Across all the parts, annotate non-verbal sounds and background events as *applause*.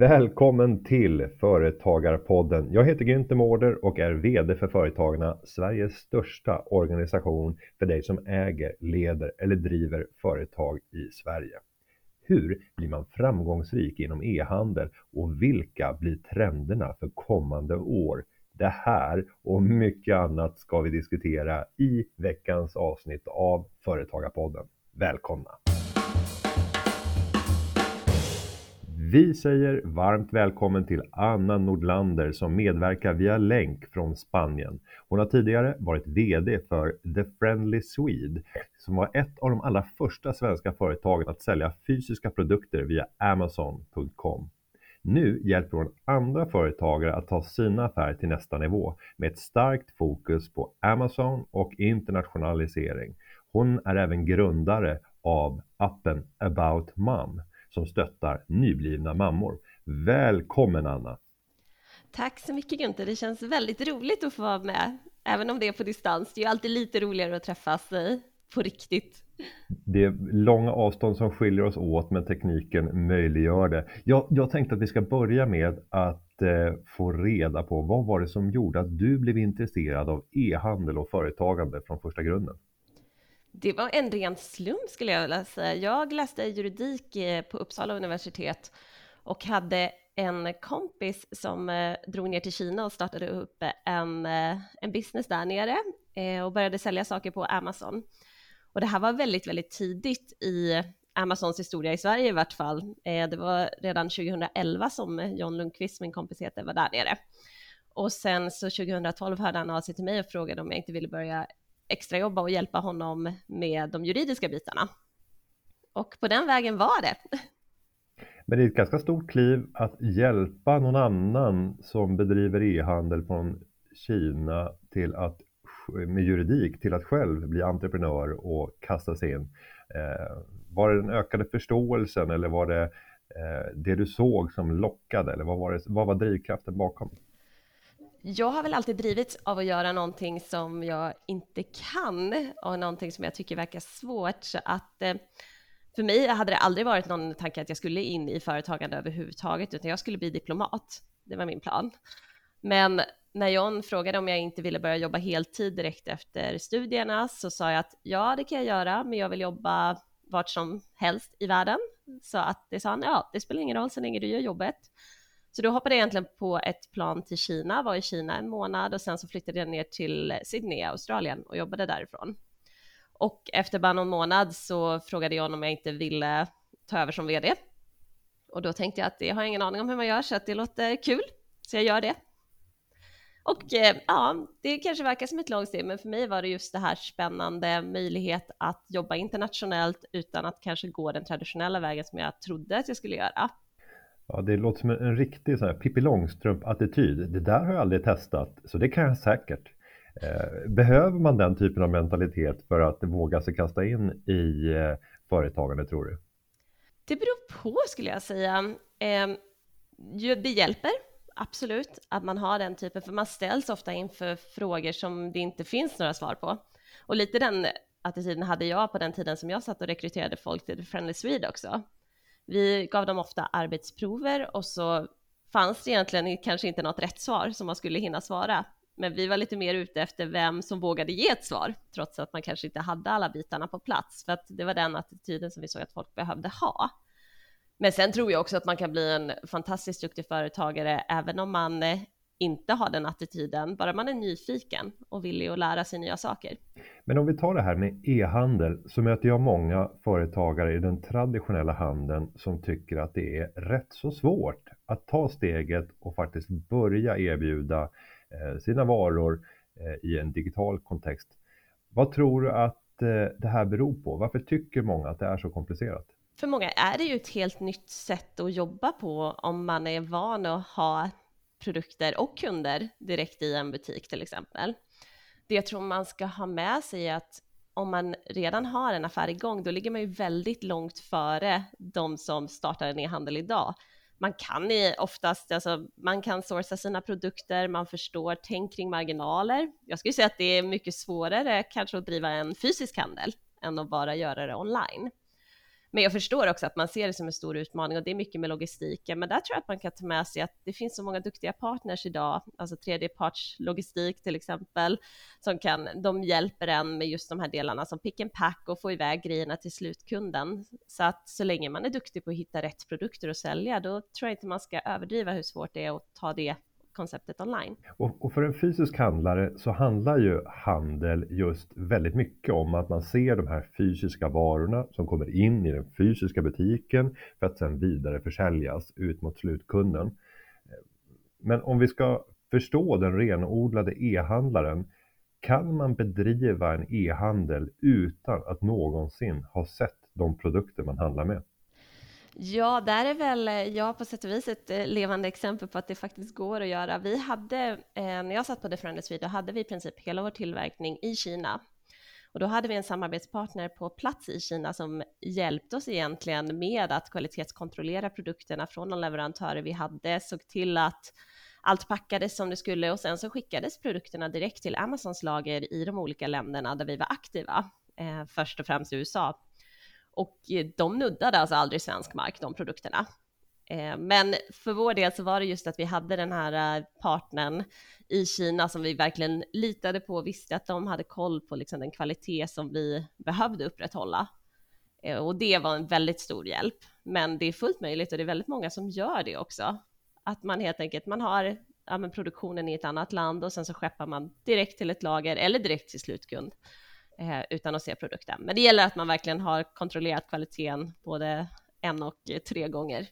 Välkommen till Företagarpodden. Jag heter Günther Mårder och är VD för Företagarna, Sveriges största organisation för dig som äger, leder eller driver företag i Sverige. Hur blir man framgångsrik inom e-handel och vilka blir trenderna för kommande år? Det här och mycket annat ska vi diskutera i veckans avsnitt av Företagarpodden. Välkomna! Vi säger varmt välkommen till Anna Nordlander som medverkar via länk från Spanien. Hon har tidigare varit VD för The Friendly Swede som var ett av de allra första svenska företagen att sälja fysiska produkter via Amazon.com. Nu hjälper hon andra företagare att ta sina affärer till nästa nivå med ett starkt fokus på Amazon och internationalisering. Hon är även grundare av appen About Mom som stöttar nyblivna mammor. Välkommen Anna! Tack så mycket Gunther, det känns väldigt roligt att få vara med, även om det är på distans. Det är ju alltid lite roligare att träffas på riktigt. Det är långa avstånd som skiljer oss åt, men tekniken möjliggör det. Jag, jag tänkte att vi ska börja med att eh, få reda på vad var det som gjorde att du blev intresserad av e-handel och företagande från första grunden? Det var en ren slump skulle jag vilja säga. Jag läste juridik eh, på Uppsala universitet och hade en kompis som eh, drog ner till Kina och startade upp eh, en, eh, en business där nere och började sälja saker på Amazon. Och det här var väldigt, väldigt tidigt i Amazons historia i Sverige i vart fall. Det var redan 2011 som John Lundqvist, min kompis heter, var där nere. Och sen så 2012 hörde han av sig till mig och frågade om jag inte ville börja extrajobba och hjälpa honom med de juridiska bitarna. Och på den vägen var det. *laughs* Men det är ett ganska stort kliv att hjälpa någon annan som bedriver e-handel från Kina till att med juridik till att själv bli entreprenör och kasta sig in. Eh, var det den ökade förståelsen eller var det eh, det du såg som lockade eller vad var, det, vad var drivkraften bakom? Jag har väl alltid drivits av att göra någonting som jag inte kan och någonting som jag tycker verkar svårt. Så att eh, för mig hade det aldrig varit någon tanke att jag skulle in i företagande överhuvudtaget, utan jag skulle bli diplomat. Det var min plan. Men när John frågade om jag inte ville börja jobba heltid direkt efter studierna så sa jag att ja, det kan jag göra, men jag vill jobba vart som helst i världen. Så att det sa han, ja, det spelar ingen roll så länge du gör jobbet. Så då hoppade jag egentligen på ett plan till Kina, var i Kina en månad och sen så flyttade jag ner till Sydney, Australien och jobbade därifrån. Och efter bara någon månad så frågade jag om jag inte ville ta över som VD. Och då tänkte jag att det har jag ingen aning om hur man gör så att det låter kul, så jag gör det. Och eh, ja, det kanske verkar som ett långt steg, men för mig var det just det här spännande möjlighet att jobba internationellt utan att kanske gå den traditionella vägen som jag trodde att jag skulle göra. Ja, det låter som en, riktig så här Pippi Långstrump-attityd. Det där har jag aldrig testat, så det kan jag säkert. Eh, behöver man den typen av mentalitet för att våga sig kasta in i eh, företagande, tror du? Det beror på, skulle jag säga. Ehm, det hjälper, absolut, att man har den typen, för man ställs ofta inför frågor som det inte finns några svar på. Och lite den attityden hade jag på den tiden som jag satt och rekryterade folk till Friendly Swede också. Vi gav dem ofta arbetsprover och så fanns det egentligen kanske inte något rätt svar som man skulle hinna svara. Men vi var lite mer ute efter vem som vågade ge ett svar, trots att man kanske inte hade alla bitarna på plats, för att det var den attityden som vi såg att folk behövde ha. Men sen tror jag också att man kan bli en fantastiskt duktig företagare även om man eh, inte har den attityden, bara man är nyfiken och villig att lära sig nya saker. Men om vi tar det här med e-handel så möter jag många företagare i den traditionella handeln som tycker att det är rätt så svårt att ta steget och faktiskt börja erbjuda eh, sina varor eh, i en digital kontext. Vad tror du att eh, det här beror på? Varför tycker många att det är så komplicerat? För många är det ju ett helt nytt sätt att jobba på om man är van att ha produkter och kunder direkt i en butik till exempel. Det jag tror man ska ha med sig är att om man redan har en affär igång, då ligger man ju väldigt långt före de som startar en e-handel idag. Man kan oftast, alltså, man kan sourca sina produkter, man förstår tänk kring marginaler. Jag skulle säga att det är mycket svårare kanske att driva en fysisk handel än att bara göra det online. Men jag förstår också att man ser det som en stor utmaning och det är mycket med logistiken. Men där tror jag att man kan ta med sig att det finns så många duktiga partners idag, alltså tredjepartslogistik till exempel, som kan, de hjälper en med just de här delarna som pick and pack och få iväg grejerna till slutkunden. Så att så länge man är duktig på att hitta rätt produkter att sälja, då tror jag inte man ska överdriva hur svårt det är att ta det konceptet online. Och, och, för en fysisk handlare så handlar ju handel just väldigt mycket om att man ser de här fysiska varorna som kommer in i den fysiska butiken för att sedan vidareförsäljas ut mot slutkunden. Men om vi ska förstå den renodlade e-handlaren kan man bedriva en e-handel utan att någonsin ha sett de produkter man handlar med? Ja, där är väl eh, jag på sätt och vis ett eh, levande exempel på att det faktiskt går att göra. Vi hade, eh, när jag satt på The Sweden, då hade vi i princip hela vår tillverkning i Kina. Och då hade vi en samarbetspartner på plats i Kina som hjälpte oss egentligen med att kvalitetskontrollera produkterna från de leverantörer vi hade, såg till att allt packades som det skulle och sen så skickades produkterna direkt till Amazons lager i de olika länderna där vi var aktiva, eh, först och främst i USA. Och eh, de nuddade alltså aldrig svensk mark, de produkterna. Eh, men för vår del så var det just att vi hade den här eh, partnern i Kina som vi verkligen litade på och visste att de hade koll på liksom den kvalitet som vi behövde upprätthålla. Och det var en väldigt stor hjälp. Men det är fullt möjligt och det är väldigt många som gör det också. Att man helt enkelt, man har ja, produktionen i ett annat land och sen så skeppar man direkt till ett lager eller direkt till slutkund eh, utan att se produkten. Men det gäller att man verkligen har kontrollerat kvaliteten både en och tre gånger.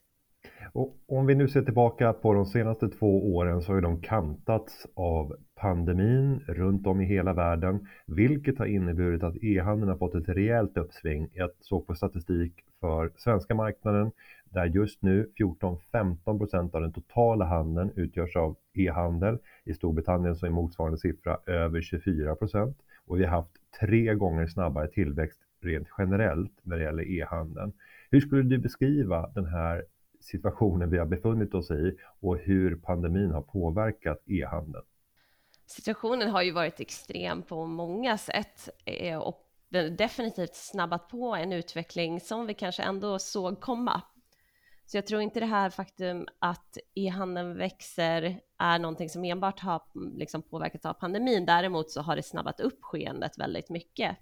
Och om vi nu ser tillbaka på de senaste två åren så har de kantats av pandemin runt om i hela världen, vilket har inneburit att e-handeln har fått ett rejält uppsving. Jag såg på statistik för svenska marknaden där just nu 14-15 procent av den totala handeln utgörs av e-handel. I Storbritannien så är motsvarande siffra över 24 procent och vi har haft tre gånger snabbare tillväxt rent generellt när det gäller e-handeln. Hur skulle du beskriva den här situationen vi har befunnit oss i och hur pandemin har påverkat e-handeln? Situationen har ju varit extrem på många sätt eh, och den har definitivt snabbat på en utveckling som vi kanske ändå såg komma. Så jag tror inte det här faktum att e-handeln växer är någonting som enbart har mm, liksom påverkats av pandemin. Däremot så har det snabbat upp skeendet väldigt mycket.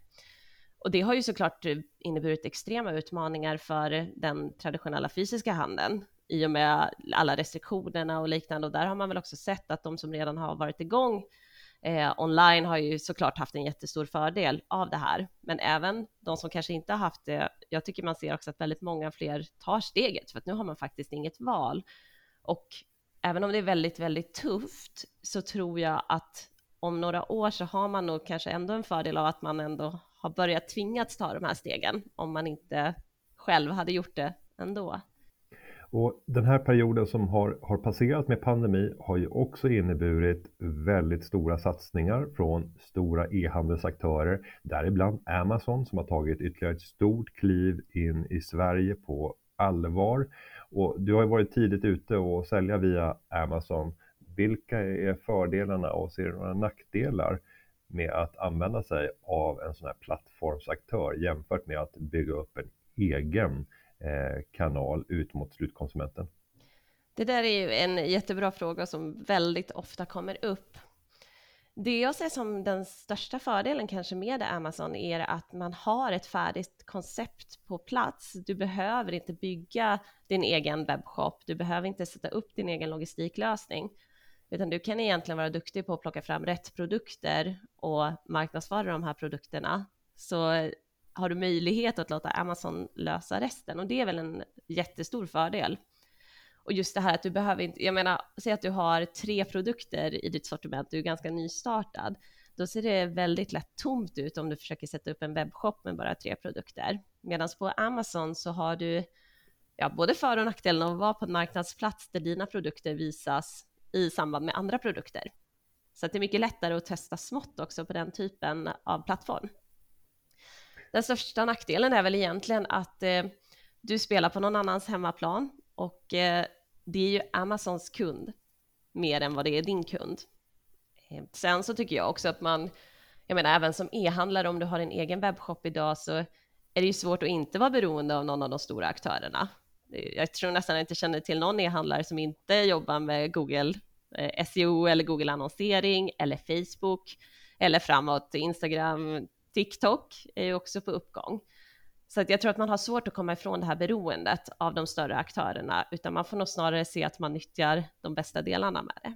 Och det har ju såklart eh, inneburit extrema utmaningar för den traditionella fysiska handeln i och med alla restriktionerna och liknande. Och där har man väl också sett att de som redan har varit igång eh, online har ju såklart haft en jättestor fördel av det här. Men även de som kanske inte har haft det, jag tycker man ser också att väldigt många fler tar steget för att nu har man faktiskt inget val. Och även om det är väldigt, väldigt tufft så tror jag att om några år så har man nog kanske ändå en fördel av att man ändå har börjat tvingats ta de här stegen om man inte själv hade gjort det ändå. Och den här perioden som har, har passerat med pandemi har ju också inneburit väldigt stora satsningar från stora e-handelsaktörer, däribland Amazon som har tagit ytterligare ett stort kliv in i Sverige på allvar. Och du har ju varit tidigt ute och sälja via Amazon. Vilka är fördelarna och ser du några nackdelar med att använda sig av en sån här plattformsaktör jämfört med att bygga upp en egen eh, kanal ut mot slutkonsumenten? Det där är ju en jättebra fråga som väldigt ofta kommer upp. Det jag ser som den största fördelen kanske med Amazon är att man har ett färdigt koncept på plats. Du behöver inte bygga din egen webbshop, du behöver inte sätta upp din egen logistiklösning, utan du kan egentligen vara duktig på att plocka fram rätt produkter och marknadsföra de här produkterna. Så har du möjlighet att låta Amazon lösa resten och det är väl en jättestor fördel. Och just det här att du behöver inte, jag menar, säg att du har tre produkter i ditt sortiment, du är ganska nystartad, då ser det väldigt lätt tomt ut om du försöker sätta upp en webbshop med bara tre produkter. Medan på Amazon så har du ja, både för och nackdelen av att vara på en marknadsplats där dina produkter visas i samband med andra produkter. Så att det är mycket lättare att testa smått också på den typen av plattform. Den största nackdelen är väl egentligen att eh, du spelar på någon annans hemmaplan och eh, det är ju Amazons kund mer än vad det är din kund. Eh, sen så tycker jag också att man, jag menar även som e-handlare om du har en egen webbshop idag så är det ju svårt att inte vara beroende av någon av de stora aktörerna. Eh, jag tror nästan inte känner till någon e-handlare som inte jobbar med Google eh, SEO eller Google annonsering eller Facebook eller framåt Instagram, TikTok är ju också på uppgång. Så att jag tror att man har svårt att komma ifrån det här beroendet av de större aktörerna, utan man får nog snarare se att man nyttjar de bästa delarna med det.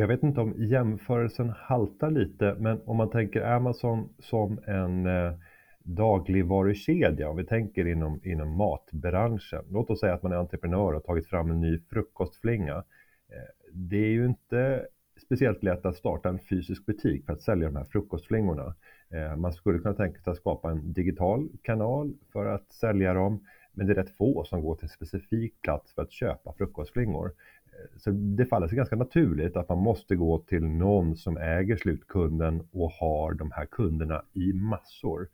Jag vet inte om jämförelsen haltar lite, men om man tänker Amazon som en eh, dagligvarukedja, om vi tänker inom, inom matbranschen. Låt oss säga att man är entreprenör och har tagit fram en ny frukostflinga. Eh, det är ju inte speciellt lätt att starta en fysisk butik för att sälja de här frukostflingorna. Eh, man skulle kunna tänka sig att skapa en digital kanal för att sälja dem, men det är rätt få som går till en specifik plats för att köpa frukostflingor. Eh, så det faller sig ganska naturligt att man måste gå till någon som äger slutkunden och har de här kunderna i massor.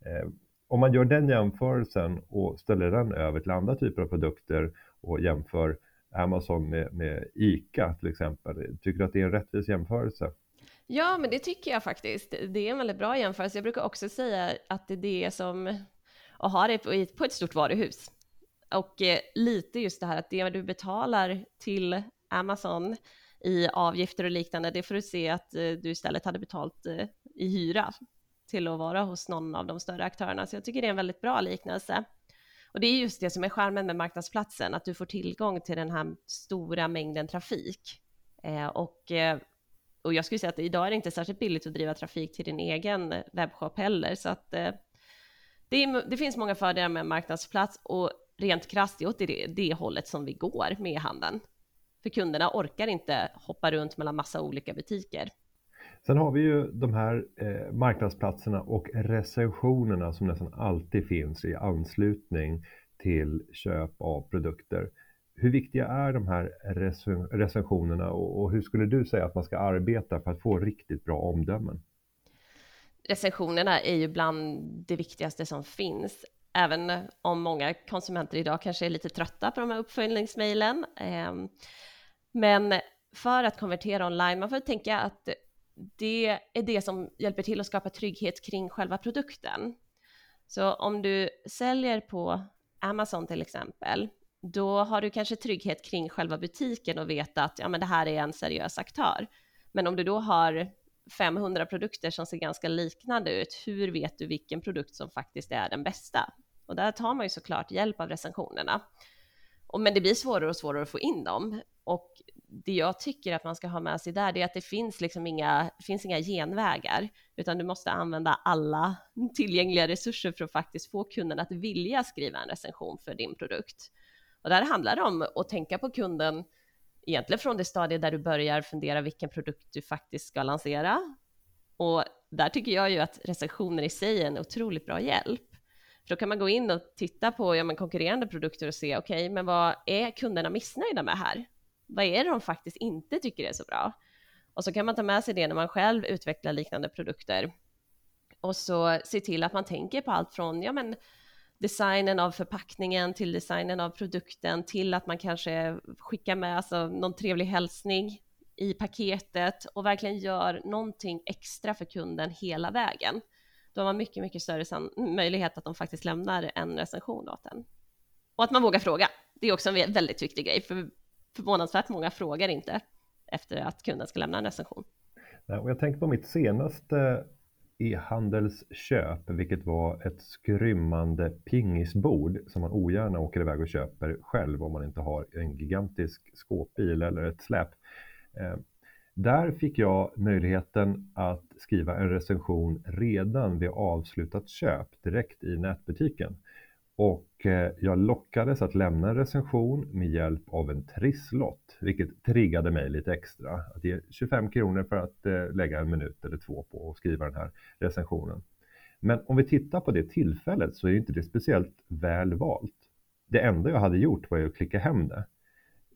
Eh, om man gör den jämförelsen och ställer den över till andra typer av produkter och jämför Amazon med, med ICA till exempel, tycker du att det är en rättvis jämförelse? Ja, men det tycker jag faktiskt. Det är en väldigt bra jämförelse. Jag brukar också säga att det är det som att ha det på ett stort varuhus. Och eh, lite just det här att det du betalar till Amazon i avgifter och liknande, det får du se att eh, du istället hade betalt eh, i hyra till att vara hos någon av de större aktörerna. Så jag tycker det är en väldigt bra liknelse. Och det är just det som är skärmen med marknadsplatsen, att du får tillgång till den här stora mängden trafik. Eh, och, eh, och jag skulle säga att idag är det inte särskilt billigt att driva trafik till din egen eh, webbshop heller, så att eh, det, är, det, finns många fördelar med marknadsplats och rent krasst det är det, det hållet som vi går med handeln. För kunderna orkar inte hoppa runt mellan massa olika butiker. Sen har vi ju de här eh, marknadsplatserna och recensionerna som nästan alltid finns i anslutning till köp av produkter. Hur viktiga är de här recensionerna och, och hur skulle du säga att man ska arbeta för att få riktigt bra omdömen? Recensionerna är ju bland det viktigaste som finns även om många konsumenter idag kanske är lite trötta på de här uppföljningsmejlen. Ehm, men för att konvertera online, man får tänka att det är det som hjälper till att skapa trygghet kring själva produkten. Så om du säljer på Amazon till exempel, då har du kanske trygghet kring själva butiken och vet att ja, men det här är en seriös aktör. Men om du då har 500 produkter som ser ganska liknande ut, hur vet du vilken produkt som faktiskt är den bästa? Och där tar man ju såklart hjälp av recensionerna. Och, men det blir svårare och svårare att få in dem. Och det jag tycker att man ska ha med sig där, det är att det finns liksom inga, det finns inga genvägar, utan du måste använda alla tillgängliga resurser för att faktiskt få kunden att vilja skriva en recension för din produkt. Och där handlar det om att tänka på kunden egentligen från det stadie där du börjar fundera vilken produkt du faktiskt ska lansera. Och där tycker jag ju att recensioner i sig är en otroligt bra hjälp. För då kan man gå in och titta på ja, men konkurrerande produkter och se, okej, okay, men vad är kunderna missnöjda med här? Vad är det de faktiskt inte tycker är så bra? Och så kan man ta med sig det när man själv utvecklar liknande produkter. Och så se till att man tänker på allt från, ja men designen av förpackningen till designen av produkten till att man kanske skickar med alltså, någon trevlig hälsning i paketet och verkligen gör någonting extra för kunden hela vägen. Då har man mycket, mycket större möjlighet att de faktiskt lämnar en recension åt en. Och att man vågar fråga. Det är också en väldigt viktig grej, för förvånansvärt många frågar inte efter att kunden ska lämna en recension. Och jag tänker på mitt senaste e-handelsköp, vilket var ett skrymmande pingisbord som man ogärna åker iväg och köper själv om man inte har en gigantisk skåpbil eller ett släp. Eh, där fick jag möjligheten att skriva en recension redan vid avslutat köp direkt i nätbutiken. Och eh, jag lockades att lämna en recension med hjälp av en trisslott, vilket triggade mig lite extra. Att ge 25 kronor för att eh, lägga en minut eller två på att skriva den här recensionen. Men om vi tittar på det tillfället så är inte det speciellt väl valt. Det enda jag hade gjort var att klicka hem det.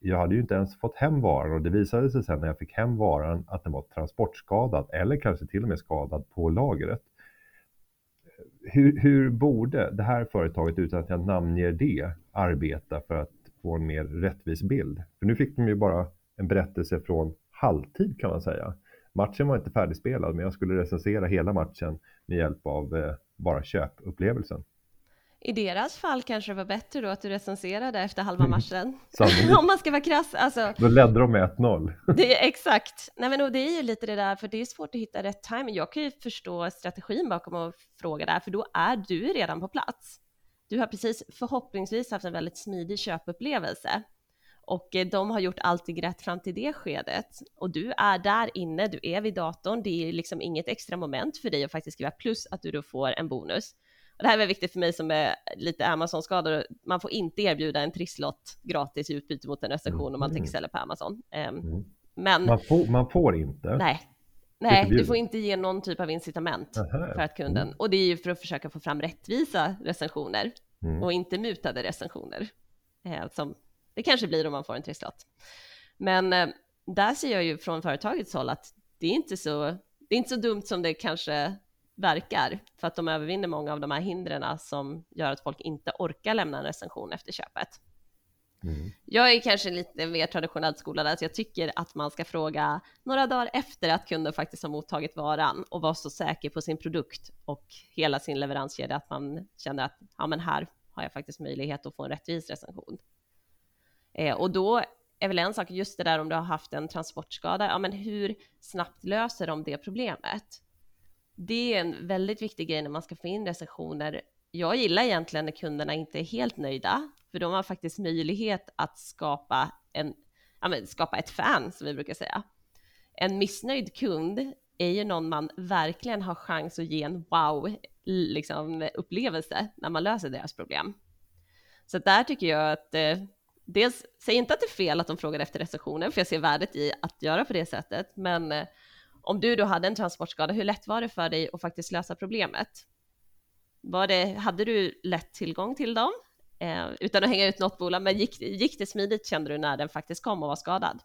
Jag hade ju inte ens fått hem varan och det visade sig sen när jag fick hem varan att den var transportskadad eller kanske till och med skadad på lagret hur, hur borde det här företaget, utan att jag namnger det, arbeta för att få en mer rättvis bild? För nu fick de ju bara en berättelse från halvtid kan man säga. Matchen var inte färdigspelad, men jag skulle recensera hela matchen med hjälp av eh, bara köpupplevelsen. I deras fall kanske det var bättre då att du recenserade efter halva matchen. Sannolikt. *laughs* Om man ska vara krass. Alltså, Då ledde de med 1-0. det är exakt. Nej, men och det är ju lite det där, för det är svårt att hitta rätt timing. Jag kan ju förstå strategin bakom att fråga där, för då är du redan på plats. Du har precis förhoppningsvis haft en väldigt smidig köpupplevelse och eh, de har gjort allting rätt fram till det skedet och du är där inne, du är vid datorn, det är liksom inget extra moment för dig att faktiskt skriva plus att du då får en bonus. Och det här är viktigt för mig som är lite Amazon-skadad, man får inte erbjuda en trisslott gratis i utbyte mot en recension om man Mm. tänker sälja på Amazon. Ehm, Mm. Men Man, får, man får inte. nej, nej, du får inte ge någon typ av incitament Aha. för att kunden, och det är ju för att försöka få fram rättvisa recensioner Mm. och inte mutade recensioner. Eh, som det kanske blir om man får en trisslott. Men eh, där ser jag ju från företagets håll att det är inte så, det är inte så dumt som det kanske verkar, för att de övervinner många av de här hindren som gör att folk inte orkar lämna en recension efter köpet. Mm. Jag är kanske lite mer traditionellt skolad, så jag tycker att man ska fråga några dagar efter att kunden faktiskt har mottagit varan och vara så säker på sin produkt och hela sin leveranskedja att man känner att ja, men här har jag faktiskt möjlighet att få en rättvis recension. Eh, och då är väl en sak just det där om du har haft en transportskada, ja men hur snabbt löser de det problemet? Det är en väldigt viktig grej när man ska få in recensioner. Jag gillar egentligen när kunderna inte är helt nöjda, för de har faktiskt möjlighet att skapa, en, ja, men, skapa ett fan, som vi brukar säga. En missnöjd kund är ju någon man verkligen har chans att ge en wow liksom, upplevelse när man löser deras problem. Så där tycker jag att eh, dels, säg inte att det är fel att de frågar efter recensionen, för jag ser värdet i att göra på det sättet, men eh, om du då hade en transportskada, hur lätt var det för dig att faktiskt lösa problemet? Var det, hade du lätt tillgång till dem? Eh, utan att hänga ut något bolag, men gick, gick det smidigt kände du när den faktiskt kom och var skadad?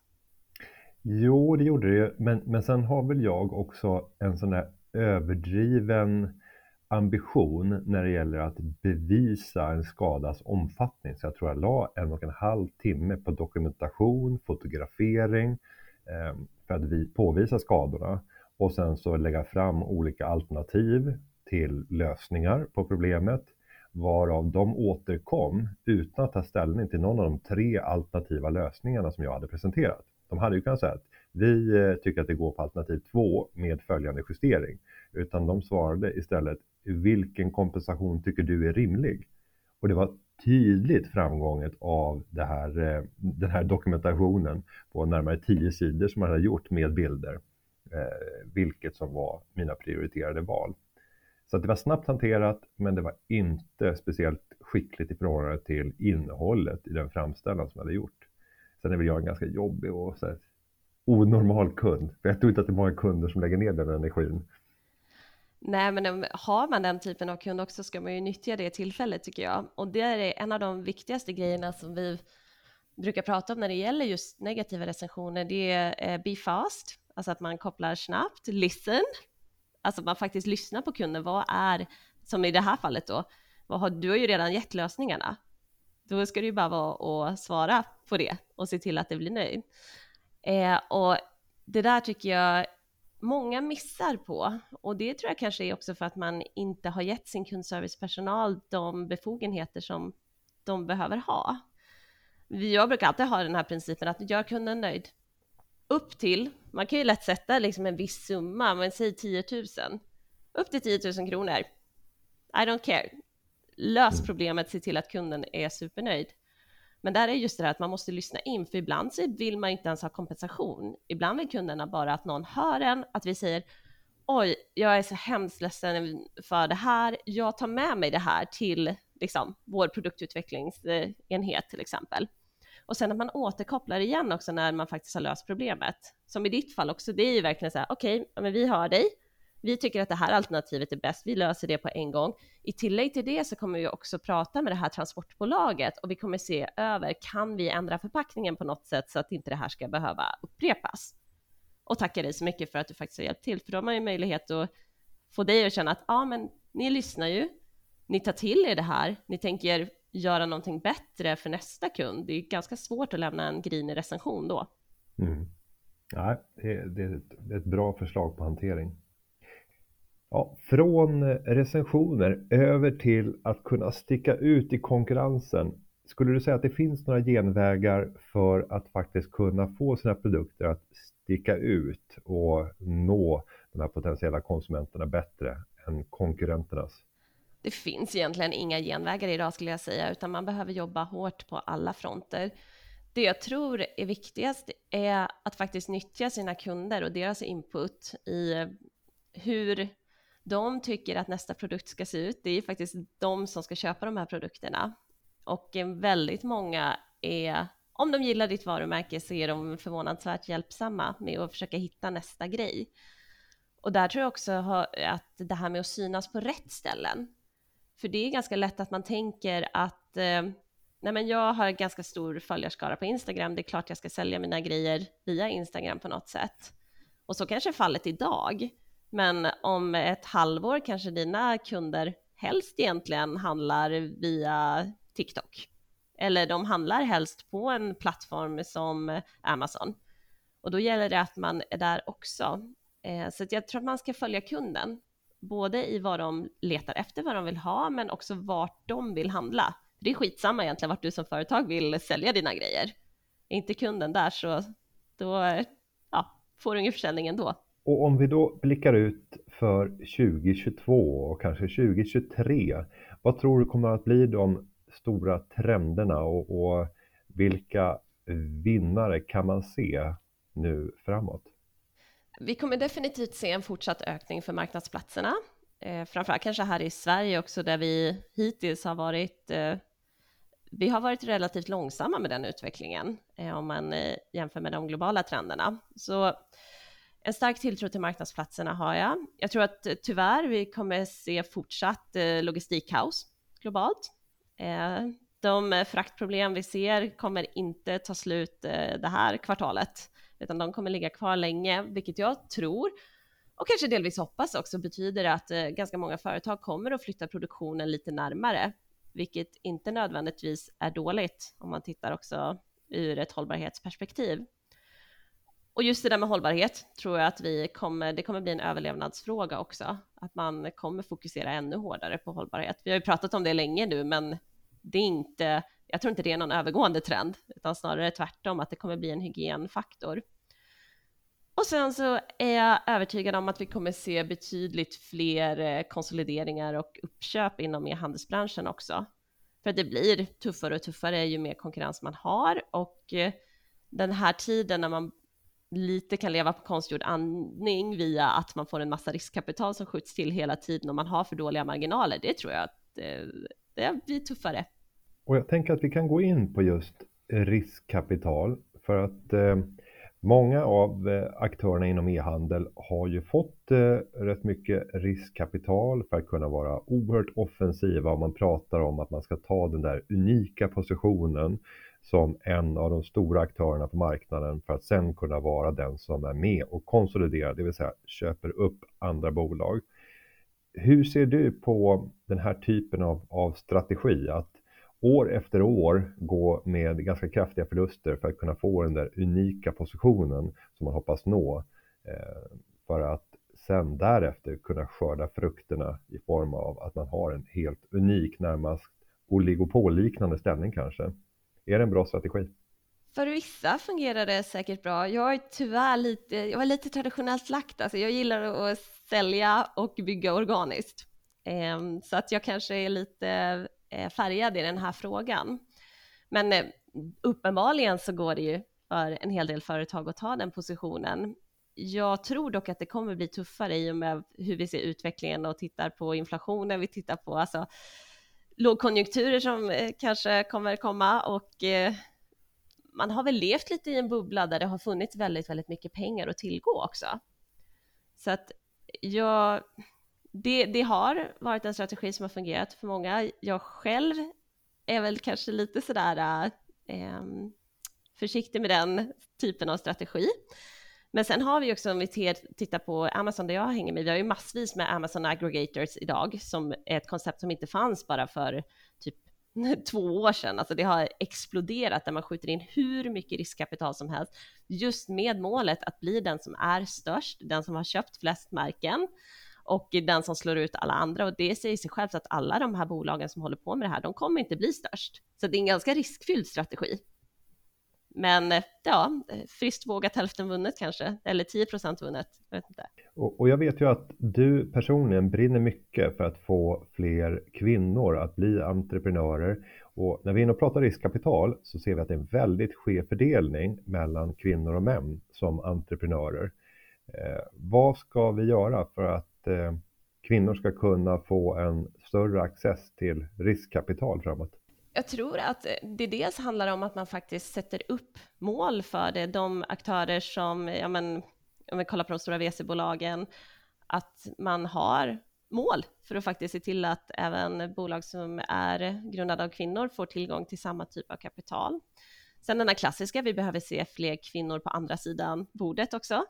Jo, det gjorde det ju. Men, men sen har väl jag också en sån där överdriven ambition när det gäller att bevisa en skadas omfattning. Så jag tror jag la en och en halv timme på dokumentation, fotografering eh, för att vi påvisa skadorna och sen så lägga fram olika alternativ till lösningar på problemet varav de återkom utan att ta ställning till någon av de tre alternativa lösningarna som jag hade presenterat. De hade ju kunnat säga att vi eh, tycker att det går på alternativ två med följande justering. Utan de svarade istället, vilken kompensation tycker du är rimlig? Och det var tydligt framgånget av det här, eh, den här dokumentationen på närmare tio sidor som man hade gjort med bilder. Eh, vilket som var mina prioriterade val. Så att det var snabbt hanterat, men det var inte speciellt skickligt i förhållande till innehållet i den framställan som jag hade gjort. Sen är väl jag en ganska jobbig och så här, onormal kund. För jag tror inte att det är många kunder som lägger ner den energin. Nej, men eh, har man den typen av kund också ska man ju nyttja det tillfället tycker jag. Och det är en av de viktigaste grejerna som vi brukar prata om när det gäller just negativa recensioner. Det är eh, be fast, alltså att man kopplar snabbt, listen, alltså att man faktiskt lyssnar på kunden. Vad är, som i det här fallet då, vad har, du har ju redan gett lösningarna. Då ska det ju bara vara att svara på det och se till att det blir nöjd. Eh, och det där tycker jag många missar på och det tror jag kanske är också för att man inte har gett sin kundservicepersonal de befogenheter som de behöver ha. Jag brukar alltid ha den här principen att gör kunden nöjd. Upp till, man kan ju lätt sätta liksom en viss summa, men säg 10 000. Upp till 10 000 kronor. I don't care. Lös Mm. problemet, se till att kunden är supernöjd. Men där är just det här att man måste lyssna in, för ibland så vill man inte ens ha kompensation. Ibland vill kunderna bara att någon hör en, att vi säger oj, jag är så hemskt ledsen för det här. Jag tar med mig det här till liksom, vår produktutvecklingsenhet till exempel. Och sen att man återkopplar igen också när man faktiskt har löst problemet. Som i ditt fall också, det är ju verkligen så här, okej, okay, men vi hör dig. Vi tycker att det här alternativet är bäst, vi löser det på en gång. I tillägg till det så kommer vi också prata med det här transportbolaget och vi kommer se över, kan vi ändra förpackningen på något sätt så att inte det här ska behöva upprepas? Och tacka dig så mycket för att du faktiskt har hjälpt till, för då har man ju möjlighet att få dig att känna att ja, men ni lyssnar ju, ni tar till er det här, ni tänker göra någonting bättre för nästa kund. Det är ganska svårt att lämna en grinig recension då. Mm. Ja, det, är, det är ett bra förslag på hantering. Ja, från recensioner över till att kunna sticka ut i konkurrensen. Skulle du säga att det finns några genvägar för att faktiskt kunna få sina produkter att sticka ut och nå de här potentiella konsumenterna bättre än konkurrenternas? Det finns egentligen inga genvägar idag skulle jag säga, utan man behöver jobba hårt på alla fronter. Det jag tror är viktigast är att faktiskt nyttja sina kunder och deras input i hur de tycker att nästa produkt ska se ut. Det är ju faktiskt de som ska köpa de här produkterna. Och eh, väldigt många är, om de gillar ditt varumärke så är de förvånansvärt hjälpsamma med att försöka hitta nästa grej. Och där tror jag också att det här med att synas på rätt ställen. För det är ganska lätt att man tänker att eh, nej men jag har ganska stor följarskara på Instagram, det är klart jag ska sälja mina grejer via Instagram på något sätt. Och så kanske är fallet idag. Men om ett halvår kanske dina kunder helst egentligen handlar via TikTok. Eller de handlar helst på en plattform som Amazon. Och då gäller det att man är där också. Eh, så jag tror att man ska följa kunden, både i vad de letar efter, vad de vill ha, men också vart de vill handla. Det är skitsamma egentligen vart du som företag vill sälja dina grejer. Är inte kunden där så då ja, får du ingen försäljning ändå. Och om vi då blickar ut för 2022 och kanske 2023, vad tror du kommer att bli de stora trenderna och, och vilka vinnare kan man se nu framåt? Vi kommer definitivt se en fortsatt ökning för marknadsplatserna, eh, framförallt kanske här i Sverige också där vi hittills har varit eh, vi har varit relativt långsamma med den utvecklingen eh, om man eh, jämför med de globala trenderna. Så en stark tilltro till marknadsplatserna har jag. Jag tror att eh, tyvärr vi kommer se fortsatt eh, logistikkaos globalt. Eh, de eh, fraktproblem vi ser kommer inte ta slut eh, det här kvartalet, utan de kommer ligga kvar länge, vilket jag tror och kanske delvis hoppas också betyder att ganska många företag kommer att flytta produktionen lite närmare, vilket inte nödvändigtvis är dåligt om man tittar också ur ett hållbarhetsperspektiv. Och just det där med hållbarhet tror jag att vi kommer, det kommer bli en överlevnadsfråga också, att man kommer fokusera ännu hårdare på hållbarhet. Vi har ju pratat om det länge nu, men det är inte, jag tror inte det är någon övergående trend, utan snarare tvärtom, att det kommer bli en hygienfaktor. Och sen så är jag övertygad om att vi kommer se betydligt fler eh, konsolideringar och uppköp inom e-handelsbranschen också. För det blir tuffare och tuffare ju mer konkurrens man har och eh, den här tiden när man lite kan leva på konstgjord andning via att man får en massa riskkapital som skjuts till hela tiden och man har för dåliga marginaler, det tror jag att eh, det, det blir tuffare. Och jag tänker att vi kan gå in på just eh, riskkapital för att eh, många av eh, aktörerna inom e-handel har ju fått eh, rätt mycket riskkapital för att kunna vara oerhört offensiva. Om man pratar om att man ska ta den där unika positionen som en av de stora aktörerna på marknaden för att sen kunna vara den som är med och konsoliderar, det vill säga köper upp andra bolag. Hur ser du på den här typen av, av strategi? Att år efter år gå med ganska kraftiga förluster för att kunna få den där unika positionen som man hoppas nå eh, för att sen därefter kunna skörda frukterna i form av att man har en helt unik, närmast oligopolliknande ställning kanske. Är det en bra strategi? För vissa fungerar det säkert bra. Jag är tyvärr lite, jag är lite traditionellt lagt, alltså jag gillar att sälja och bygga organiskt. Ehm, så att jag kanske är lite eh, färgad i den här frågan. Men eh, uppenbarligen så går det ju för en hel del företag att ta den positionen. Jag tror dock att det kommer bli tuffare i och med hur vi ser utvecklingen och tittar på inflationen, vi tittar på alltså lågkonjunkturer som eh, kanske kommer komma och eh, man har väl levt lite i en bubbla där det har funnits väldigt, väldigt mycket pengar att tillgå också. Så att jag, det, det har varit en strategi som har fungerat för många. Jag själv är väl kanske lite sådär eh, ehm, försiktig med den typen av strategi. Men sen har vi också, om vi tittar på Amazon där jag hänger med, vi har ju massvis med Amazon aggregators idag, som är ett koncept som inte fanns bara för typ *laughs* två år sedan. Alltså det har exploderat där man skjuter in hur mycket riskkapital som helst, just med målet att bli den som är störst, den som har köpt flest märken och den som slår ut alla andra och det säger sig självt att alla de här bolagen som håller på med det här, de kommer inte bli störst. Så det är en ganska riskfylld strategi. Men eh, ja, friskt vågat hälften vunnet kanske, eller 10 procent vunnet. Jag vet inte. Och, och, jag vet ju att du personligen brinner mycket för att få fler kvinnor att bli entreprenörer. Och när vi är inne och pratar riskkapital så ser vi att det är en väldigt skev fördelning mellan kvinnor och män som entreprenörer. Eh, vad ska vi göra för att eh, kvinnor ska kunna få en större access till riskkapital framåt? Jag tror att det dels handlar om att man faktiskt sätter upp mål för det. De aktörer som, ja men, om vi kollar på de stora VC-bolagen, att man har mål för att faktiskt se till att även bolag som är grundade av kvinnor får tillgång till samma typ av kapital. Sen den här klassiska, vi behöver se fler kvinnor på andra sidan bordet också,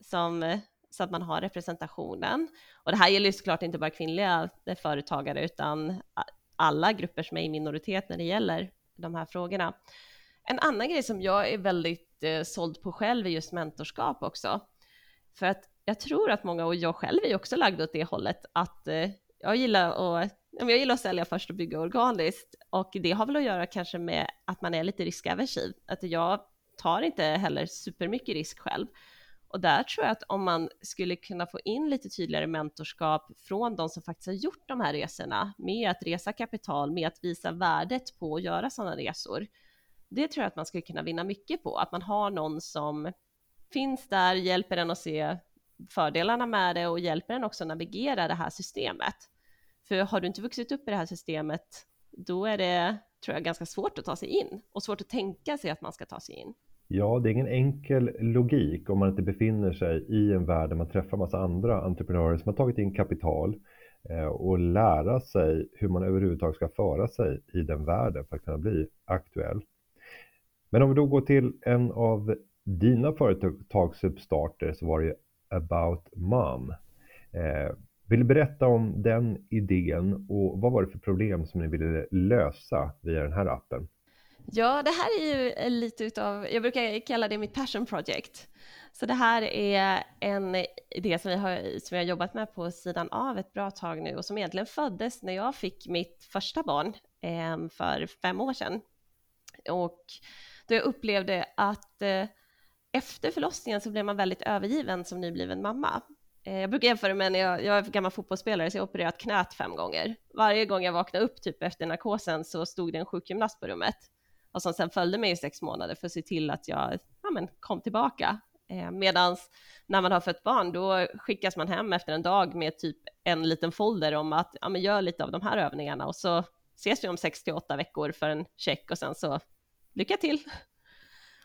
som, så att man har representationen. Och det här gäller ju såklart inte bara kvinnliga företagare, utan alla grupper som är i minoritet när det gäller de här frågorna. En annan grej som jag är väldigt eh, såld på själv är just mentorskap också. För att jag tror att många, och jag själv är också lagd åt det hållet, att eh, jag, gillar att, jag gillar att sälja först och bygga organiskt. Och det har väl att göra kanske med att man är lite riskaversiv. Att jag tar inte heller supermycket risk själv. Och där tror jag att om man skulle kunna få in lite tydligare mentorskap från de som faktiskt har gjort de här resorna med att resa kapital, med att visa värdet på att göra sådana resor. Det tror jag att man skulle kunna vinna mycket på, att man har någon som finns där, hjälper en att se fördelarna med det och hjälper en också navigera det här systemet. För har du inte vuxit upp i det här systemet, då är det, tror jag, ganska svårt att ta sig in och svårt att tänka sig att man ska ta sig in. Ja, det är ingen enkel logik om man inte befinner sig i en värld där man träffar massa andra entreprenörer som har tagit in kapital eh, och lära sig hur man överhuvudtaget ska föra sig i den världen för att kunna bli aktuell. Men om vi då går till en av dina företagsuppstarter så var det ju About Mom. Eh, vill du berätta om den idén och vad var det för problem som ni ville lösa via den här appen? Ja, det här är ju lite utav, jag brukar kalla det mitt passion project. Så det här är en idé som vi har, som jag har jobbat med på sidan av ett bra tag nu och som egentligen föddes när jag fick mitt första barn eh, för fem år sedan. Och då jag upplevde att eh, efter förlossningen så blev man väldigt övergiven som nybliven mamma. Eh, jag brukar jämföra med när jag, jag är gammal fotbollsspelare så jag har opererat knät fem gånger. Varje gång jag vaknade upp typ efter narkosen så stod det en sjukgymnast på rummet och som sen följde mig i sex månader för att se till att jag ja, men, kom tillbaka. Eh, Medan när man har fött barn, då skickas man hem efter en dag med typ en liten folder om att ja, men gör lite av de här övningarna och så ses vi om sex till åtta veckor för en check och sen så lycka till.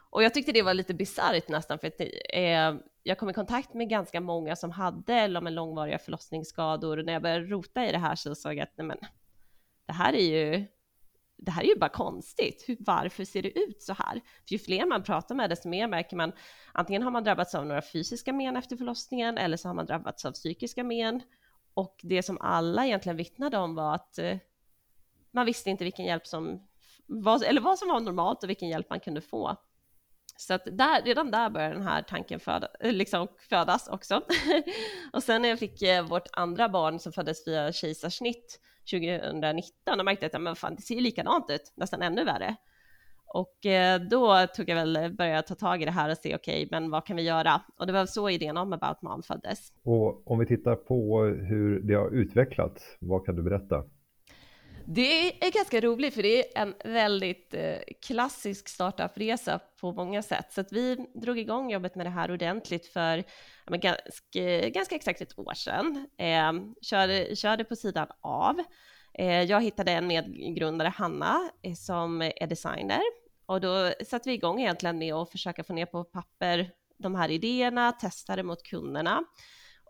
Och jag tyckte det var lite bisarrt nästan, för att eh, jag kom i kontakt med ganska många som hade eller med långvariga förlossningsskador och när jag började rota i det här så såg jag att nej men, det här är ju det här är ju bara konstigt. Hur, varför ser det ut så här? För ju fler man pratar med, desto mer märker man antingen har man drabbats av några fysiska men efter förlossningen eller så har man drabbats av psykiska men. Och det som alla egentligen vittnade om var att eh, man visste inte vilken hjälp som vad, eller vad som var normalt och vilken hjälp man kunde få. Så att där, redan där började den här tanken föda, eh, liksom födas också. *laughs* och sen när jag fick eh, vårt andra barn som föddes via kejsarsnitt 2019 och märkte att men fan, det ser ju likadant ut, nästan ännu värre. Och eh, då tog jag väl, började ta tag i det här och se, okej, okay, men vad kan vi göra? Och det var så idén om About Mom föddes. Och om vi tittar på hur det har utvecklats, vad kan du berätta? Det är ganska roligt för det är en väldigt eh, klassisk startup-resa på många sätt. Så att vi drog igång jobbet med det här ordentligt för men, ganska, eh, ganska exakt ett år sedan. Eh, körde, körde på sidan av. Eh, jag hittade en medgrundare, Hanna, eh, som är designer. Och då satte vi igång egentligen med att försöka få ner på papper de här idéerna, testa det mot kunderna.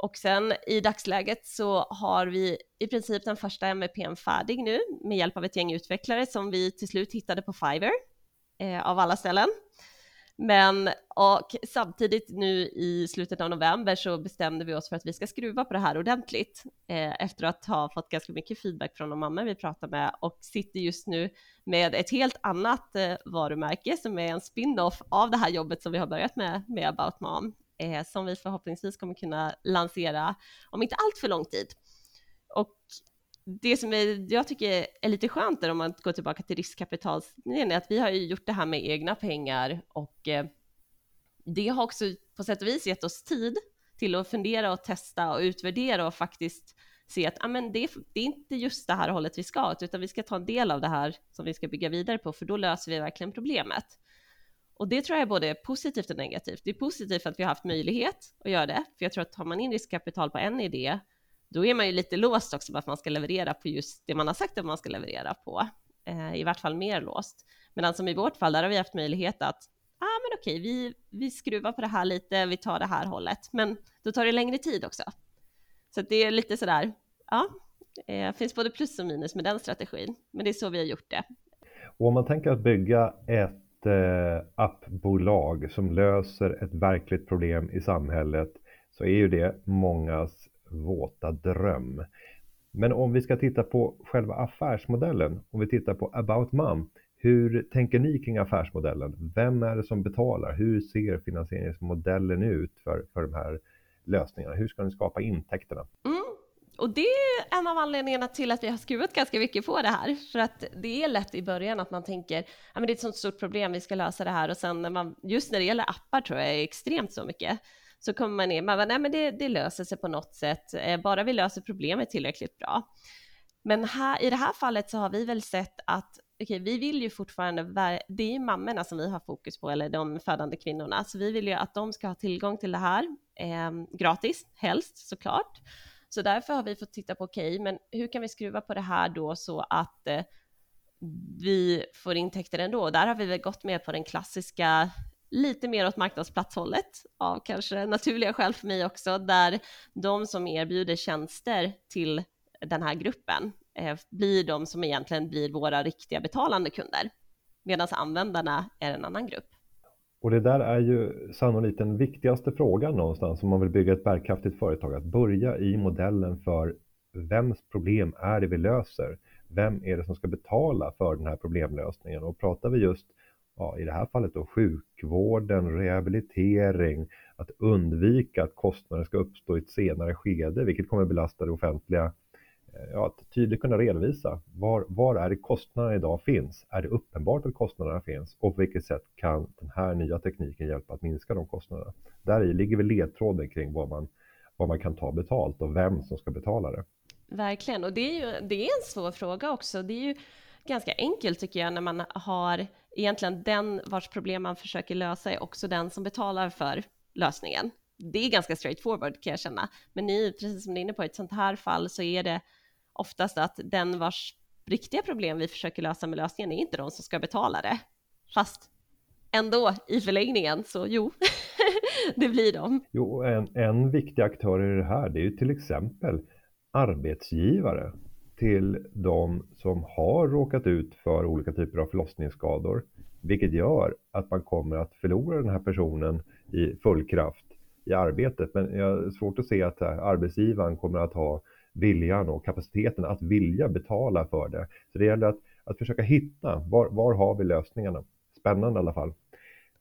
Och sen i dagsläget så har vi i princip den första MVPn färdig nu med hjälp av ett gäng utvecklare som vi till slut hittade på Fiverr eh, av alla ställen. Men och samtidigt nu i slutet av november så bestämde vi oss för att vi ska skruva på det här ordentligt eh, efter att ha fått ganska mycket feedback från de mammor vi pratar med och sitter just nu med ett helt annat eh, varumärke som är en spin-off av det här jobbet som vi har börjat med med About Mom eh, som vi förhoppningsvis kommer kunna lansera om inte allt för lång tid. Och det som är, jag tycker är lite skönt där om man går tillbaka till riskkapitalsdelen är att vi har ju gjort det här med egna pengar och eh, det har också på sätt och vis gett oss tid till att fundera och testa och utvärdera och faktiskt se att ah, men det, det, är inte just det här hållet vi ska, utan vi ska ta en del av det här som vi ska bygga vidare på, för då löser vi verkligen problemet. Och det tror jag är både positivt och negativt. Det är positivt att vi har haft möjlighet att göra det, för jag tror att tar man in riskkapital på en idé, då är man ju lite låst också på att man ska leverera på just det man har sagt att man ska leverera på, eh, i vart fall mer låst. Medan som i vårt fall, där har vi haft möjlighet att ah, men okej, vi, vi skruvar på det här lite, vi tar det här hållet, men då tar det längre tid också. Så det är lite sådär, ja, det eh, finns både plus och minus med den strategin, men det är så vi har gjort det. Och om man tänker att bygga ett eh, appbolag som löser ett verkligt problem i samhället så är ju det mångas våta dröm. Men om vi ska titta på själva affärsmodellen, om vi tittar på About Mom, hur tänker ni kring affärsmodellen? Vem är det som betalar? Hur ser finansieringsmodellen ut för, för de här lösningarna? Hur ska ni skapa intäkterna? Mm. Och det är en av anledningarna till att vi har skruvat ganska mycket på det här. För att det är lätt i början att man tänker, ja men det är ett sånt stort problem, vi ska lösa det här. Och sen när man, just när det gäller appar tror jag är extremt så mycket, så kommer man ner, man bara, nej men det, det löser sig på något sätt, eh, bara vi löser problemet tillräckligt bra. Men här, i det här fallet så har vi väl sett att okej, vi vill ju fortfarande, det är ju mammorna som vi har fokus på, eller de födande kvinnorna, så vi vill ju att de ska ha tillgång till det här eh, gratis, helst såklart. Så därför har vi fått titta på, okej, men hur kan vi skruva på det här då så att eh, vi får intäkter ändå? Där har vi väl gått med på den klassiska lite mer åt marknadsplatshållet av kanske naturliga skäl för mig också, där de som erbjuder tjänster till den här gruppen eh, blir de som egentligen blir våra riktiga betalande kunder, medan användarna är en annan grupp. Och det där är ju sannolikt den viktigaste frågan någonstans om man vill bygga ett bärkraftigt företag, att börja i modellen för vems problem är det vi löser? Vem är det som ska betala för den här problemlösningen? Och pratar vi just ja, i det här fallet då sjukvården, rehabilitering, att undvika att kostnader ska uppstå i ett senare skede, vilket kommer belasta det offentliga. Eh, ja, att tydligt kunna redovisa var, var är det kostnaderna idag finns? Är det uppenbart att kostnaderna finns? Och på vilket sätt kan den här nya tekniken hjälpa att minska de kostnaderna? Där i ligger väl ledtråden kring vad man, vad man kan ta betalt och vem som ska betala det. Verkligen, och det är ju det är en svår fråga också. Det är ju ganska enkelt tycker jag när man har egentligen den vars problem man försöker lösa är också den som betalar för lösningen. Det är ganska straightforward kan jag känna. Men ni, precis som ni är inne på, i ett sånt här fall så är det oftast att den vars riktiga problem vi försöker lösa med lösningen är inte de som ska betala det. Fast ändå i förlängningen, så jo, *laughs* det blir de. Jo, en, en viktig aktör i det här, det är ju till exempel arbetsgivare till de som har råkat ut för olika typer av förlossningsskador, vilket gör att man kommer att förlora den här personen i full kraft i arbetet. Men jag har svårt att se att arbetsgivaren kommer att ha viljan och kapaciteten att vilja betala för det. Så det gäller att, att försöka hitta, var, var har vi lösningarna? Spännande i alla fall.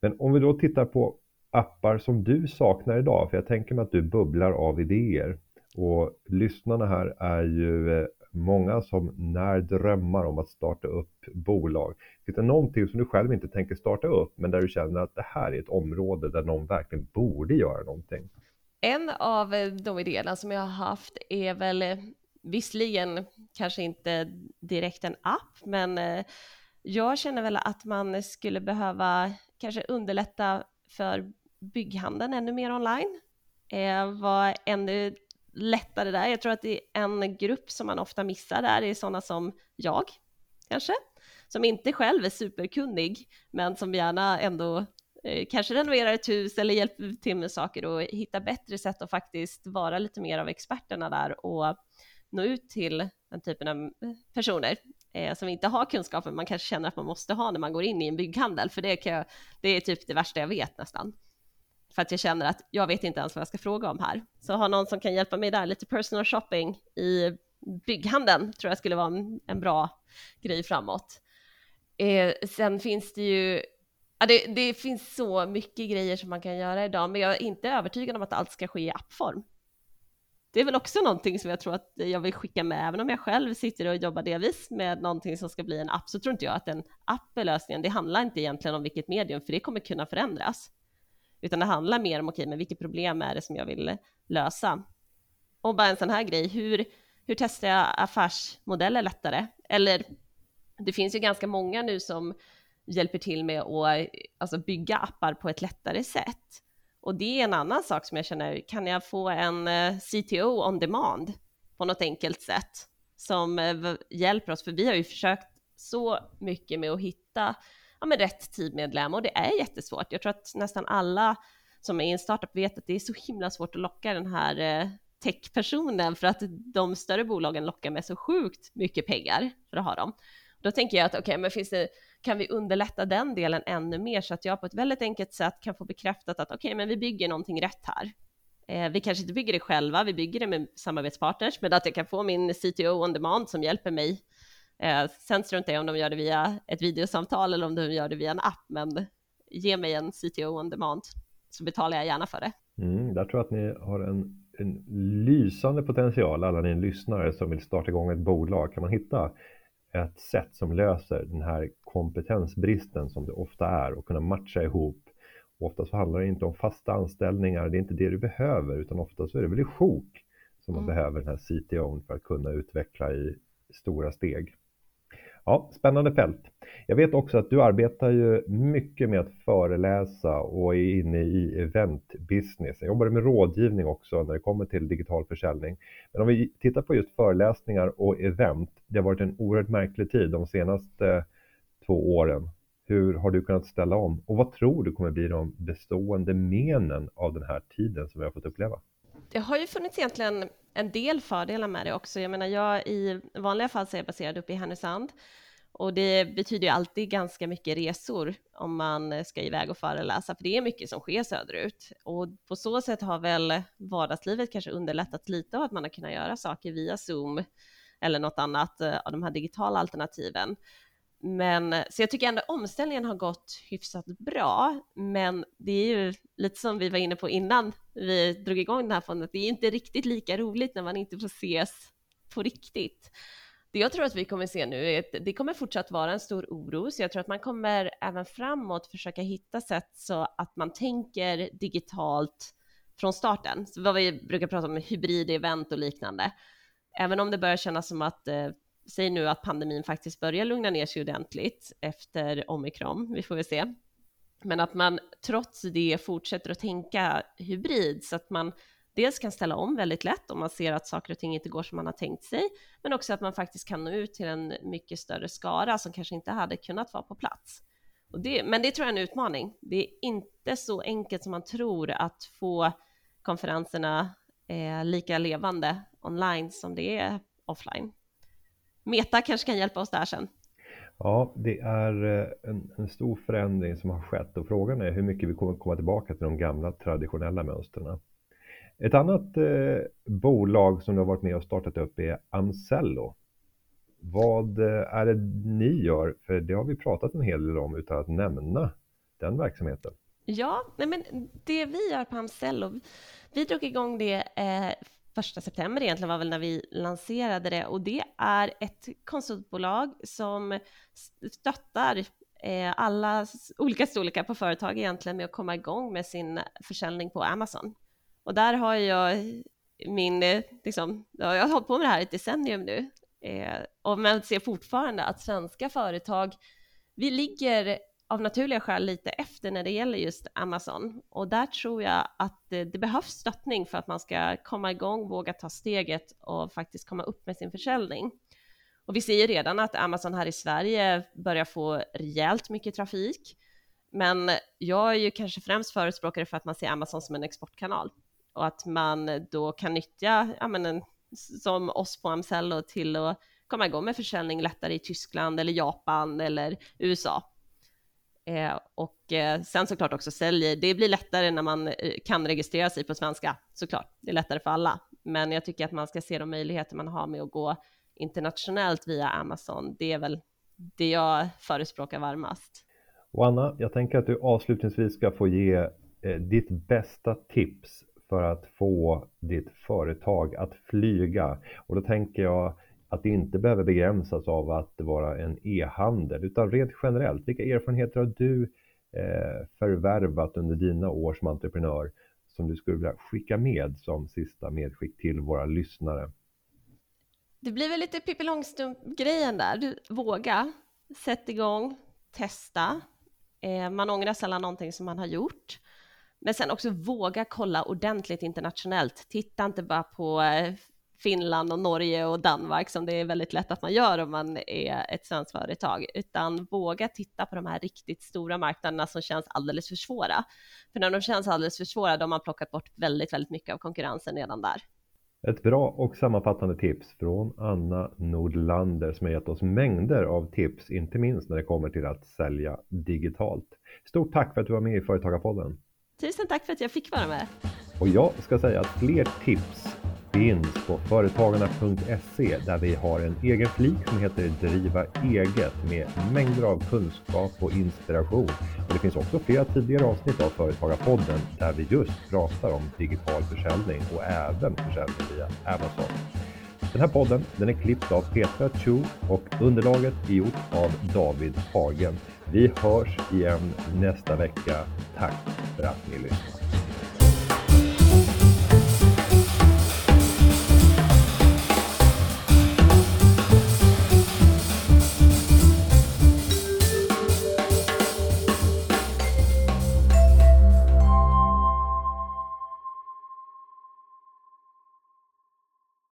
Men om vi då tittar på appar som du saknar idag, för jag tänker mig att du bubblar av idéer och lyssnarna här är ju eh, många som när drömmar om att starta upp bolag. Finns det någonting som du själv inte tänker starta upp, men där du känner att det här är ett område där någon verkligen borde göra någonting? En av eh, de idéerna som jag har haft är väl eh, visserligen kanske inte direkt en app, men eh, jag känner väl att man skulle behöva kanske underlätta för bygghandeln ännu mer online. Eh, var ännu lättare där. Jag tror att det är en grupp som man ofta missar där, det är sådana som jag kanske, som inte själv är superkunnig, men som gärna ändå Eh, kanske renoverar ett hus eller hjälper till med saker och hittar bättre sätt att faktiskt vara lite mer av experterna där och nå ut till den typen av eh, personer eh, som inte har kunskapen man kanske känner att man måste ha när man går in i en bygghandel, för det, kan jag, det är typ det värsta jag vet nästan för att jag känner att jag vet inte ens vad jag ska fråga om här. Så ha någon som kan hjälpa mig där, lite personal shopping i bygghandeln tror jag skulle vara en, en bra grej framåt. Eh, sen finns det ju Ja, det, det, finns så mycket grejer som man kan göra idag, men jag är inte övertygad om att allt ska ske i appform. Det är väl också någonting som jag tror att jag vill skicka med, även om jag själv sitter och jobbar delvis med någonting som ska bli en app, så tror inte jag att en app är lösningen. Det handlar inte egentligen om vilket medium, för det kommer kunna förändras, utan det handlar mer om, okej, okay, men vilket problem är det som jag vill lösa? Och bara en sån här grej, hur, hur testar jag affärsmodeller lättare? Eller det finns ju ganska många nu som hjälper till med att alltså, bygga appar på ett lättare sätt. Och det är en annan sak som jag känner, kan jag få en eh, CTO on demand på något enkelt sätt som eh, hjälper oss? För vi har ju försökt så mycket med att hitta ja, med rätt teammedlem och det är jättesvårt. Jag tror att nästan alla som är i en startup vet att det är så himla svårt att locka den här eh, techpersonen för att de större bolagen lockar med så sjukt mycket pengar för att ha dem. Då tänker jag att okej, okay, men finns det, kan vi underlätta den delen ännu mer så att jag på ett väldigt enkelt sätt kan få bekräftat att okej, okay, men vi bygger någonting rätt här. Eh, vi kanske inte bygger det själva, vi bygger det med samarbetspartners, men att jag kan få min CTO on demand som hjälper mig. Eh, sen struntar jag om de gör det via ett videosamtal eller om de gör det via en app, men ge mig en CTO on demand så betalar jag gärna för det. Mm, där tror jag att ni har en, en lysande potential, alla ni lyssnare som vill starta igång ett bolag. Kan man hitta ett sätt som löser den här kompetensbristen som det ofta är och kunna matcha ihop. Ofta så handlar det inte om fasta anställningar, det är inte det du behöver utan ofta så är det väl i sjok som man mm. behöver den här CTO för att kunna utveckla i stora steg. Ja, spännande fält. Jag vet också att du arbetar ju mycket med att föreläsa och är inne i eventbusiness. Jag jobbar med rådgivning också när det kommer till digital försäljning. Men om vi tittar på just föreläsningar och event. Det har varit en oerhört märklig tid de senaste två åren. Hur har du kunnat ställa om och vad tror du kommer bli de bestående menen av den här tiden som vi har fått uppleva? Det har ju funnits egentligen en del fördelar med det också. Jag menar, jag i vanliga fall så är jag baserad uppe i Härnösand och det betyder ju alltid ganska mycket resor om man ska iväg och föreläsa, för det är mycket som sker söderut. Och på så sätt har väl vardagslivet kanske underlättat lite av att man har kunnat göra saker via Zoom eller något annat eh, av de här digitala alternativen. Men så jag tycker ändå omställningen har gått hyfsat bra, men det är ju lite som vi var inne på innan vi drog igång den här fonden, det är inte riktigt lika roligt när man inte får ses på riktigt. Det jag tror att vi kommer se nu är att det kommer fortsatt vara en stor oro, så jag tror att man kommer även framåt försöka hitta sätt så att man tänker digitalt från starten. Så vad vi brukar prata om hybrid-event och liknande. Även om det börjar kännas som att eh, säg nu att pandemin faktiskt börjar lugna ner sig ordentligt efter omikron, vi får väl se. Men att man trots det fortsätter att tänka hybrid så att man dels kan ställa om väldigt lätt om man ser att saker och ting inte går som man har tänkt sig, men också att man faktiskt kan nå ut till en mycket större skara som kanske inte hade kunnat vara på plats. Det, men det tror jag är en utmaning. Det är inte så enkelt som man tror att få konferenserna eh, lika levande online som det är offline. Meta kanske kan hjälpa oss där sen. Ja, det är eh, en, en, stor förändring som har skett och frågan är hur mycket vi kommer komma tillbaka till de gamla traditionella mönstren. Ett annat eh, bolag som du har varit med och startat upp är Amcello. Vad eh, är det ni gör? För det har vi pratat en hel del om utan att nämna den verksamheten. Ja, nej men det vi gör på Amcello, vi drog igång det eh, första september egentligen var väl när vi lanserade det och det är ett konsultbolag som stöttar eh, alla olika storlekar på företag egentligen med att komma igång med sin försäljning på Amazon. Och där har jag min, liksom, jag har hållit på med det här ett decennium nu eh, och men ser fortfarande att svenska företag, vi ligger av naturliga skäl lite efter när det gäller just Amazon. Och där tror jag att det, det, behövs stöttning för att man ska komma igång, våga ta steget och faktiskt komma upp med sin försäljning. Och vi ser ju redan att Amazon här i Sverige börjar få rejält mycket trafik. Men jag är ju kanske främst förespråkare för att man ser Amazon som en exportkanal och att man då kan nyttja, ja, men en, som oss på Amcello till att komma igång med försäljning lättare i Tyskland eller Japan eller USA. Eh, och eh, sen såklart också säljer, det blir lättare när man eh, kan registrera sig på svenska, såklart. Det är lättare för alla. Men jag tycker att man ska se de möjligheter man har med att gå internationellt via Amazon. Det är väl det jag förespråkar varmast. Och Anna, jag tänker att du avslutningsvis ska få ge eh, ditt bästa tips för att få ditt företag att flyga. Och då tänker jag att det inte behöver begränsas av att vara en e-handel utan rent generellt. Vilka erfarenheter har du eh, förvärvat under dina år som entreprenör som du skulle vilja skicka med som sista medskick till våra lyssnare? Det blir väl lite Pippi Långstrump-grejen där. Du, våga, sätt igång, testa. Eh, man ångrar sällan någonting som man har gjort. Men sen också våga kolla ordentligt internationellt. Titta inte bara på eh, Finland och Norge och Danmark som det är väldigt lätt att man gör om man är ett svenskt företag, utan våga titta på de här riktigt stora marknaderna som känns alldeles för svåra. För när de känns alldeles för svåra, då har man plockat bort väldigt, väldigt mycket av konkurrensen redan där. Ett bra och sammanfattande tips från Anna Nordlander som har gett oss mängder av tips, inte minst när det kommer till att sälja digitalt. Stort tack för att du var med i Företagarpodden. Tusen tack för att jag fick vara med. Och jag ska säga att fler tips finns på företagarna.se där vi har en egen flik som heter Driva eget med mängder av kunskap och inspiration. Och det finns också flera tidigare avsnitt av Företagarpodden där vi just pratar om digital försäljning och även försäljning via Amazon. Den här podden den är klippt av Petra Chu och underlaget är gjort av David Hagen. Vi hörs igen nästa vecka. Tack för att ni lyssnade.